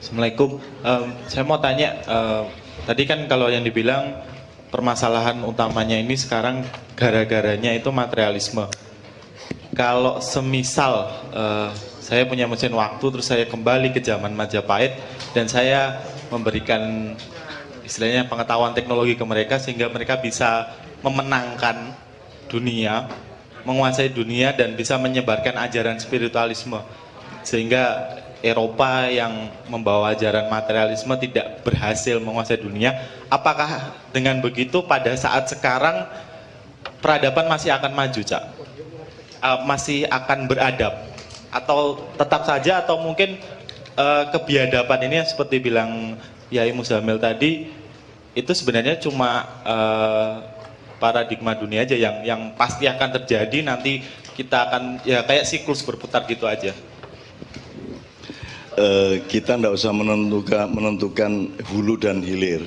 Assalamualaikum. Um, saya mau tanya, uh, tadi kan kalau yang dibilang permasalahan utamanya ini sekarang gara-garanya itu materialisme. Kalau semisal uh, saya punya mesin waktu terus saya kembali ke zaman Majapahit dan saya memberikan istilahnya pengetahuan teknologi ke mereka sehingga mereka bisa memenangkan dunia, menguasai dunia dan bisa menyebarkan ajaran spiritualisme sehingga Eropa yang membawa ajaran materialisme tidak berhasil menguasai dunia, apakah dengan begitu pada saat sekarang peradaban masih akan maju, Cak? Uh, masih akan beradab atau tetap saja atau mungkin uh, kebiadaban ini seperti bilang Yai Muzamil tadi itu sebenarnya cuma uh, paradigma dunia aja yang yang pasti akan terjadi nanti kita akan ya kayak siklus berputar gitu aja. Eh, kita tidak usah menentukan, menentukan hulu dan hilir.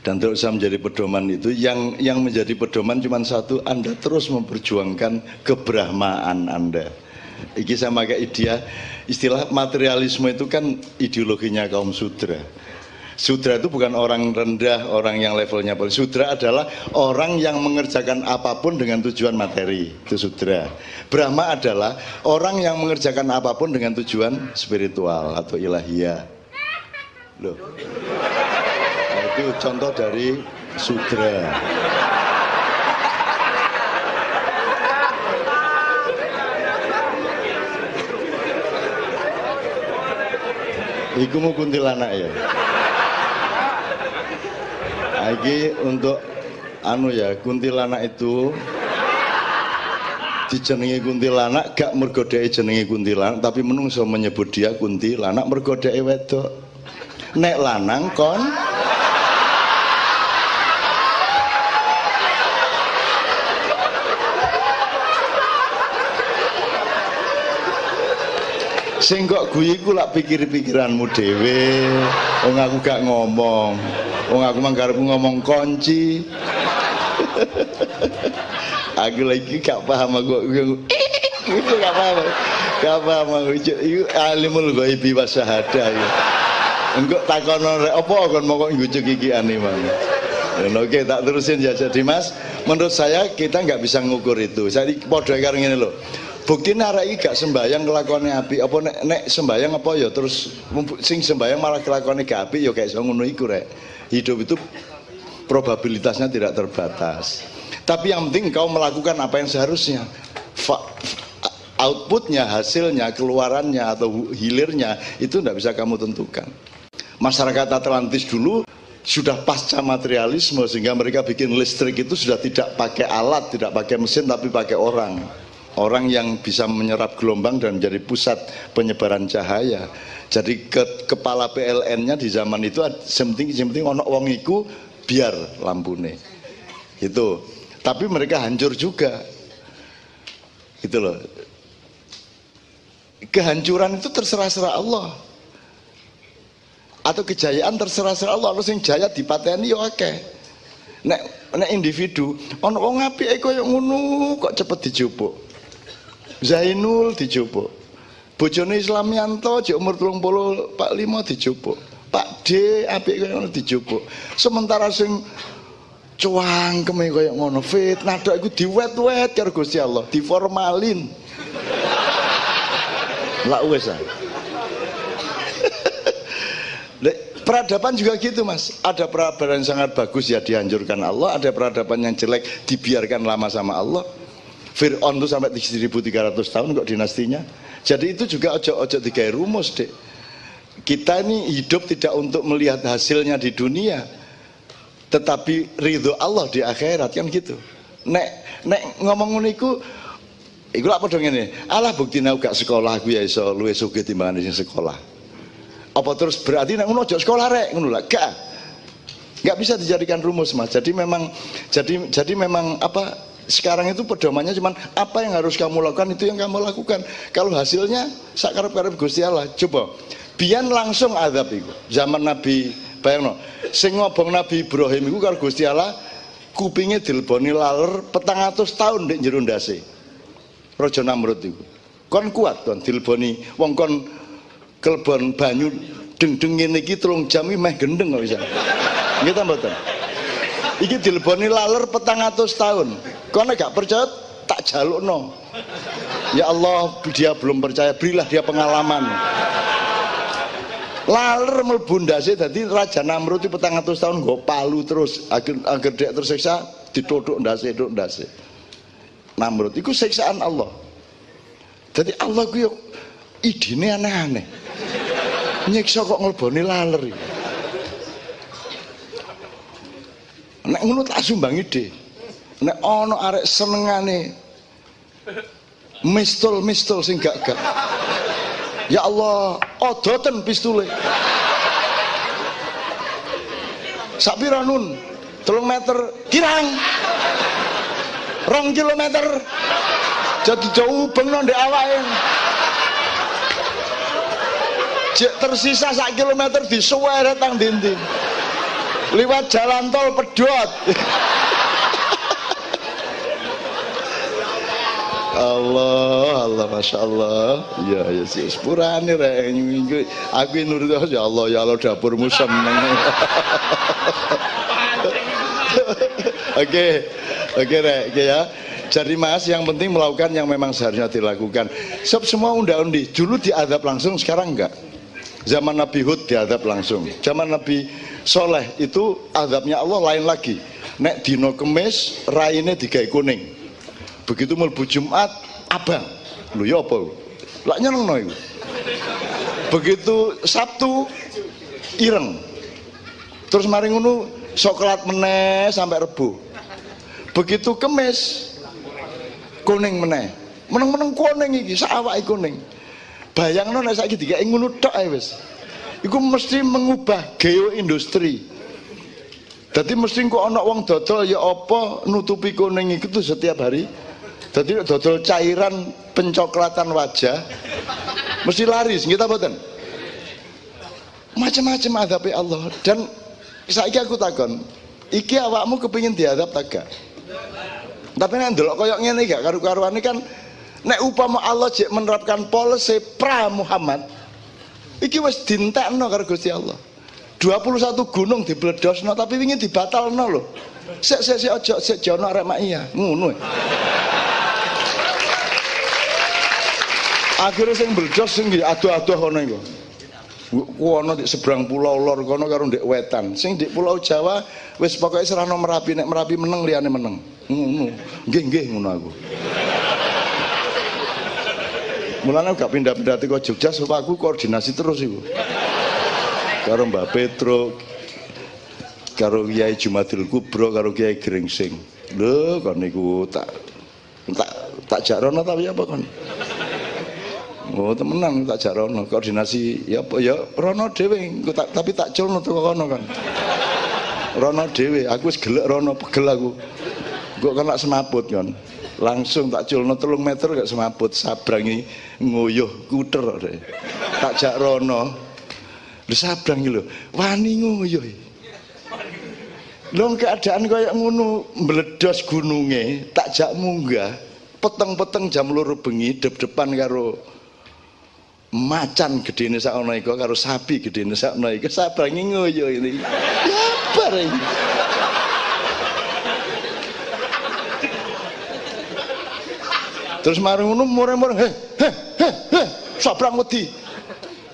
Dan tidak usah menjadi pedoman itu. Yang yang menjadi pedoman cuma satu Anda terus memperjuangkan kebrahmaan Anda. Iki sama kayak idia istilah materialisme itu kan ideologinya kaum sudra Sudra itu bukan orang rendah, orang yang levelnya paling. Sudra adalah orang yang mengerjakan apa pun dengan tujuan materi. Itu sudra. Brahma adalah orang yang mengerjakan apa pun dengan tujuan spiritual atau ilahiyah. Loh. Nah, itu contoh dari sudra. Iku mau kuntilanak ya lagi untuk anu ya kuntilanak itu dijenengi kuntilanak gak mergodai jenengi kuntilanak tapi menungso menyebut dia kuntilanak mergodai wedok. Nek lanang kon sing kok guyu iku lak pikir-pikiranmu dhewe. Wong aku gak ngomong. Wong aku manggarepku ngomong kunci. Aku lagi gak paham aku itu gak paham gak paham aku itu alimul ghaibi wa syahada ya engko takono rek apa kon mau kok ngucuk iki ane mang Oke, tak terusin ya. Jadi Mas, menurut saya kita nggak bisa ngukur itu. Saya podo karo ngene lho bukti narak iki gak sembayang kelakuannya api. Apa nek, nek sembayang apa ya? Terus sing sembayang malah kelakuannya gak api ya kayak so ngono iku rek. Hidup itu probabilitasnya tidak terbatas. Tapi yang penting kau melakukan apa yang seharusnya. Fa outputnya hasilnya keluarannya atau hilirnya itu tidak bisa kamu tentukan. Masyarakat Atlantis dulu sudah pasca materialisme sehingga mereka bikin listrik itu sudah tidak pakai alat tidak pakai mesin tapi pakai orang orang yang bisa menyerap gelombang dan menjadi pusat penyebaran cahaya. Jadi ke, kepala PLN-nya di zaman itu sementing sementing ono wong iku biar lampune. Itu. Tapi mereka hancur juga. Gitu loh. Kehancuran itu terserah-serah Allah. Atau kejayaan terserah-serah Allah. Lalu sing jaya dipateni yo akeh. Nek nek individu ono wong apike koyo ngono kok cepet dijupuk. Zainul dijupuk. Bojone Islamianto jek umur 30 Pak Limo dijupuk. Pak D apik kaya ngono dijupuk. Sementara sing cuangkeme kaya ngono fitnah tok iku diwet-wet karo Gusti Allah, diformalin. Lah wis ah. peradaban juga gitu mas ada peradaban yang sangat bagus ya dihancurkan Allah ada peradaban yang jelek dibiarkan lama sama Allah Fir'aun itu sampai 1300 tahun kok dinastinya. Jadi itu juga ojo-ojo tiga rumus dek kita ini hidup tidak untuk melihat hasilnya di dunia tetapi ridho Allah di akhirat kan gitu. Nek nek ngomong niku iku lak padha ngene. Allah bukti nek gak sekolah gue ya iso luwih sugih timbangan sing sekolah. Apa terus berarti nek ngono sekolah rek? Ngono gak. Gak bisa dijadikan rumus mas. Jadi memang jadi jadi memang apa sekarang itu pedomannya cuma apa yang harus kamu lakukan itu yang kamu lakukan. Kalau hasilnya sakarep karep Gusti Allah coba. Biar langsung adab itu zaman Nabi bayangno. Sing ngobong Nabi Ibrahim itu karo Gusti Allah kupingnya dilboni laler petang atus tahun di jero ndase. Raja Namrud itu kon kuat kon dilboni wong kon kelbon banyu deng-deng ngene iki telung jam iki meh gendeng kok bisa. Nggih ta mboten? Iki dileboni laler petang atus tahun. Kono gak percaya tak jalukno. Ya Allah, dia belum percaya, berilah dia pengalaman. Laler mlebu ndase dadi Raja Namrud petang atus tahun nggo palu terus agar agar dia tersiksa ditutuk ndase, tutuk ndase. Namrud iku siksaan Allah. Jadi Allah yo idine aneh-aneh. Nyiksa kok ngleboni laler iki. Nek ngono tak sumbang ide. Nek ana arek senengane mistul-mistul sing gak gak. Ya Allah, odoten pistule. Sak pira nun? 3 meter kirang. Rong kilometer. Jadi jauh bengno ndek awake. Jek tersisa sak kilometer disuwere tang dinding. Liwat jalan tol pedot. Allah, Allah, masya Allah. Ya, ya sih, sepurane rek. Minggu aku nurut ya Allah, ya Allah dapurmu seneng. Oke, oke rek, oke ya. Jadi mas, yang penting melakukan yang memang seharusnya dilakukan. Sebab semua unda-undi dulu diadab langsung, sekarang enggak. Zaman Nabi Hud diadab langsung. Zaman Nabi Soleh itu adabnya Allah lain lagi. Nek dino kemis, raine digawe kuning. Begitu melbu Jumat abang. Lu ya apa? Lak nyenengno iku. Begitu Sabtu ireng. Terus mari ngono coklat meneh sampai rebu begitu kemis kuning meneh. Meneng-meneng kuning iki sawake kuning. Bayangno nek saiki dikek ngono tok ae wis iku mesti mengubah geoindustri jadi mesti kok ana wong dodol ya apa nutupi kuning itu setiap hari jadi dodol cairan pencoklatan wajah mesti laris, kita boten. Macam-macam adabi Allah dan saiki aku takon, iki awakmu kepingin diadab tak? Tapi nek ndelok koyo ngene gak karu-karuan kan nek upama Allah menerapkan polisi pra Muhammad iki wis dintekno karo Gusti Allah. 21 gunung dibledosno tapi wingi dibatalno lho. Sik sik sik aja sik jono arek mak iya, ngono. akhirnya sing bledos sing aduh-aduh kono iku. Kono di seberang pulau lor kono karo ndek wetan. Sing di pulau Jawa wis pokoke serana Merapi. Nek Merapi meneng liyane meneng. Ngono. Nggih nggih ngono aku Mulane gak pindah-pindah teko Jogja aku koordinasi terus iku. Karo Mbak Petro, karo Kiai Jumadil Kubro, karo Kiai Gringsing. Lho kon niku tak tak tak jarono tapi apa kon? Oh temenan tak jak rono koordinasi ya apa ya rono dhewe tak, tapi tak culno tuh kono kan. Rono dhewe aku wis gelek rono pegel aku. Kok kena semaput kan. Langsung tak culno telung meter gak semaput sabrangi nguyuh kuter deh. Tak jak rono. Lu sabrang lho, wani nguyuh. Lho keadaan kaya ngono meledos gununge, tak jak munggah, peteng-peteng jam loro bengi dep-depan karo macan gede sakno iku karo sapi gede ini sakno iku sabangi ngoyo ini ya bareng terus marung ngono mureng-mureng he he he he sabrang wedi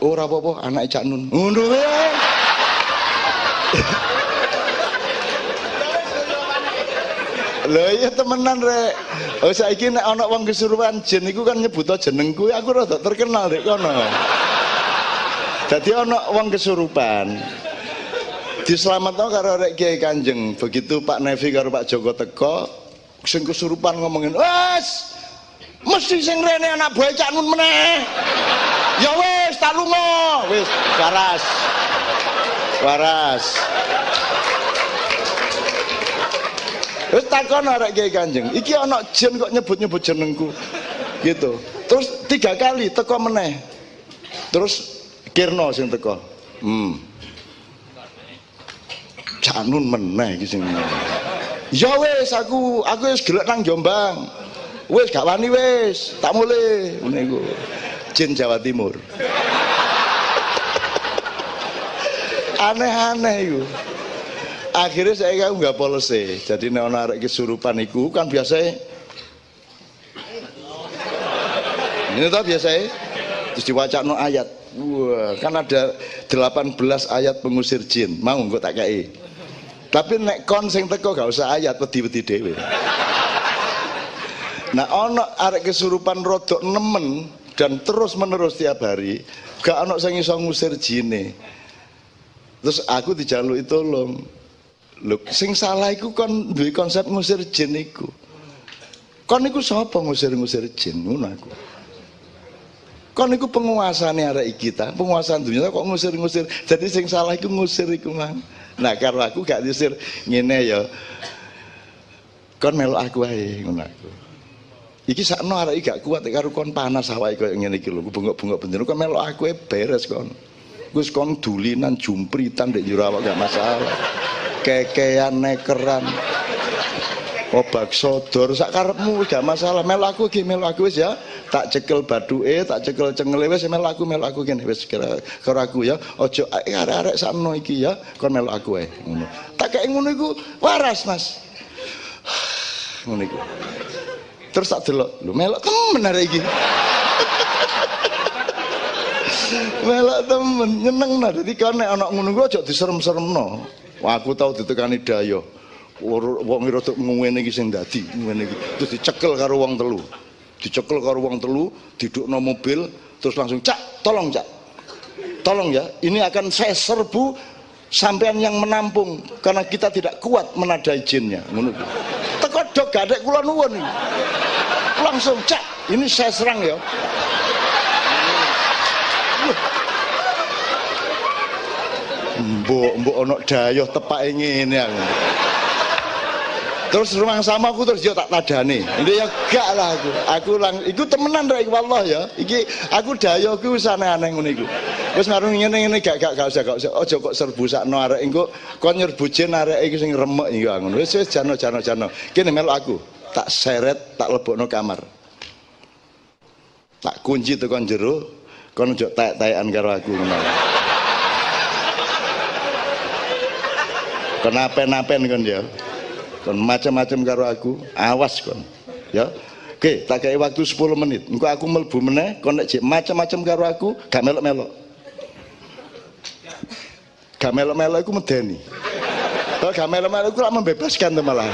ora apa-apa anak Cak Nun ngono Lho iya temenan rek. Oh saiki nek ana wong kesurupan jin iku kan nyebut jenengku aku rada terkenal rek kono. Dadi ana wong kesurupan. Diselametno karo rek Kiai Kanjeng. Begitu Pak Nevi karo Pak Joko teko, sing kesurupan ngomongin, "Wes, mesti sing rene anak buah Cak Nun meneh." Ya wes, tak lunga. Wis, waras. Waras. Wis takon arek Kiai Kanjeng, iki ana jin kok nyebut-nyebut jenengku. Gitu. Terus tiga kali teko meneh. Terus Kirno sing teko. Hmm. Janun meneh iki sing. Ya wis aku aku wis gelek nang Jombang. Wis gak wani wis, tak mulai ngene iku. Jin Jawa Timur. Aneh-aneh itu. Akhirnya saya kan nggak polisi. Jadi nek ana arek kesurupan iku kan biasa Ini tau biasa terus diwacana ayat. Wah, kan ada 18 ayat pengusir jin. Mau nggak tak kei. Tapi nek kon sing teko gak usah ayat wedi-wedi dhewe. Nah ono arek kesurupan rodok nemen dan terus menerus tiap hari, gak ono sing iso ngusir jine. Terus aku dijaluki tolong. Lho, sing salah iku kon duwe konsep ngusir jin iku. Kon iku sapa ngusir-ngusir jin ngono aku. Kon iku penguasane arek kita, penguasaan dunia kok ngusir-ngusir. Jadi sing salah iku ngusir iku mang. Nah, karo aku gak diusir ngene ya. Kon melok aku ae ngono aku. Iki sakno arek gak kuat karo kon panas awake koyo ngene iki lho, bengok-bengok bener kon melok aku e beres kon. Gus kon dulinan jumpritan dek jero awak gak masalah. Kekean nekeran. Obak sodor sak karepmu gak masalah. Mel aku iki mel aku wis ya. Tak cekel baduke, tak cekel cengele wis mel aku mel aku kene wis karo aku ya. Ojo arek-arek sakno iki ya kon mel aku ae ngono. Tak kayak ngono iku waras, Mas. ngono iku. Terus tak delok, lho melok temen arek iki. melok temen nyeneng nah. Dadi kan nek ana ngono ku aja diserem-seremno. Wah, aku tau ditekani dayo. Wong rada ngene iki sing dadi ngene iki. Terus dicekel karo wong telu. Dicekel karo wong telu didukno mobil terus langsung cak tolong cak. Tolong ya ini akan saya serbu sampean yang menampung karena kita tidak kuat menadai jinnya. Ngono teko dok gak ada kula nuwun. Langsung cak ini saya serang ya. Mbok mbok ono dayoh tepake ngene aku terus rumah sama aku terus yo tak tadane ini ya gak lah aku. Aku lang itu temenan rek wallah ya. Iki aku dayo ku wis aneh-aneh ngono iku. Wis marung ngene ngene gak gak gak usah gak usah. Aja kok serbu sakno arek engko. Kon nyerbu jin arek iki sing remek iki ngono wis wis jano jano jano. Kene melok aku. Tak seret tak lebokno kamar. Tak kunci tekan jero kon ojo tek-tekan karo aku ngono. Kenapen-napen kon ya kon macam-macam karo aku awas kon. Ya. Oke tak kayak waktu 10 menit. Engko aku melbu meneh kon nek macam-macam karo aku gak melok-melok. Gak melok-melok iku medeni. Kalau gak melok-melok iku membebaskan tuh malah.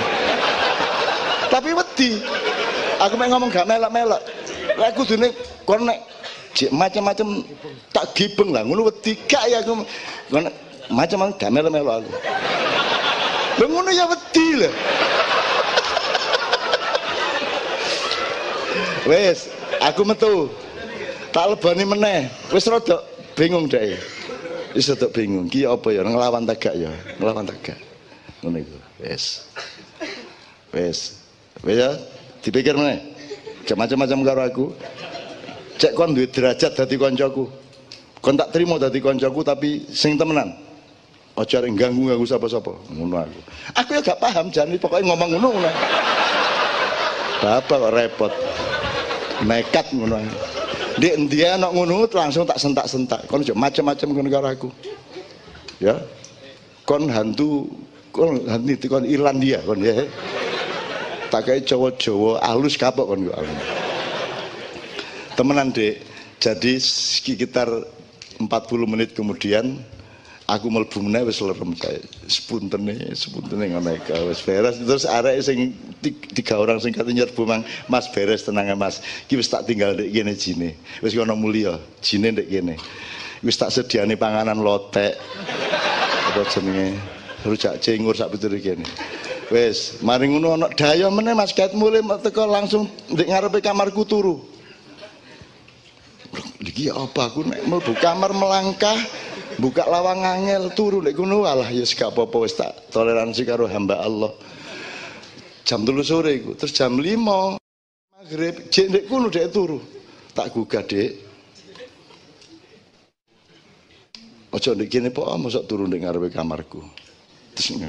Tapi wedi. Aku mau ngomong gak melok-melok. Aku dunia kon nek macam-macam tak gibeng lah. Ngono wedi. Gak ya aku. Macam-macam gak melok-melok aku Lha ngono ya wedi lho. Wes, aku metu. Tak lebani meneh. Wis rada bingung deh. Wis rada bingung. Ki apa ya nglawan tegak ya, nglawan tegak. Ngono iku. Wes. Wes. Wes ya, dipikir meneh. Cek macam-macam karo aku. Cek kon duwe derajat dadi koncoku. Kon tak terima dadi koncoku tapi sing temenan. Aja arek ganggu ganggu sapa-sapa. Ngono aku. Aku ya gak paham jan pokoknya ngomong ngono ngono. Bapak kok repot. Nekat ngono. Di dia nak ngono langsung tak sentak-sentak. Kon macam-macam ngono karo aku. Ya. Kon hantu kon hantu kon Irlandia kon ya. Tak kayak Jawa-Jawa alus kapok kon aku. Temenan Dek. Jadi sekitar 40 menit kemudian aku mlebu meneh wis lerem kae. Spuntene spuntene ngono wis beres. Terus arek sing tiga orang sing kate nyerbu mang Mas beres tenang ya Mas. Iki wis tak tinggal ndek kene jine. Wis ono mulya jine ndek kene. Wis tak sediane panganan lotek. Apa jenenge? Rujak cengur sak pitur kene. Wis mari ngono ana daya meneh Mas. Ket mulai teko langsung ndek ngarepe kamarku turu. Iki apa? Aku nek mlebu kamar melangkah buka lawang angel turu nek ngono alah ya gak apa-apa wis tak toleransi karo hamba Allah. Jam 3 sore iku terus jam 5 maghrib jek nek kono dek turu. Tak gugah dek. Ojo ndek kene po mosok turu ndek ngarepe kamarku. Terus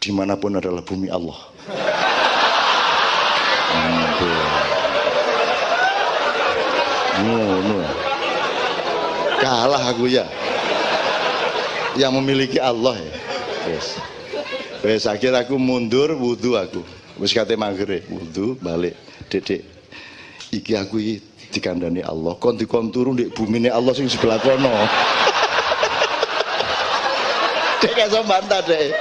di mana pun adalah bumi Allah. Ngono. No, no kalah aku ya yang memiliki Allah ya. Wes. Wes akhir aku mundur wudhu aku. Wis kate maghrib wudhu balik. Dedek. Iki aku iki dikandani Allah. Kon dikon turu ndek bumine Allah sing sebelah kono. Dek gak bantah dek.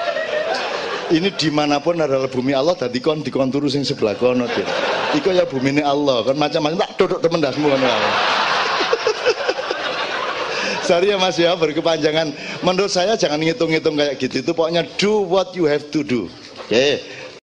Ini di mana pun adalah bumi Allah tadi kon dikon turu sing sebelah kono dek. Iku ya bumine Allah. Kan macam-macam tak duduk temen dasmu ngono. Sorry ya Mas ya berkepanjangan. Menurut saya jangan ngitung-ngitung kayak gitu. Itu pokoknya do what you have to do. Oke.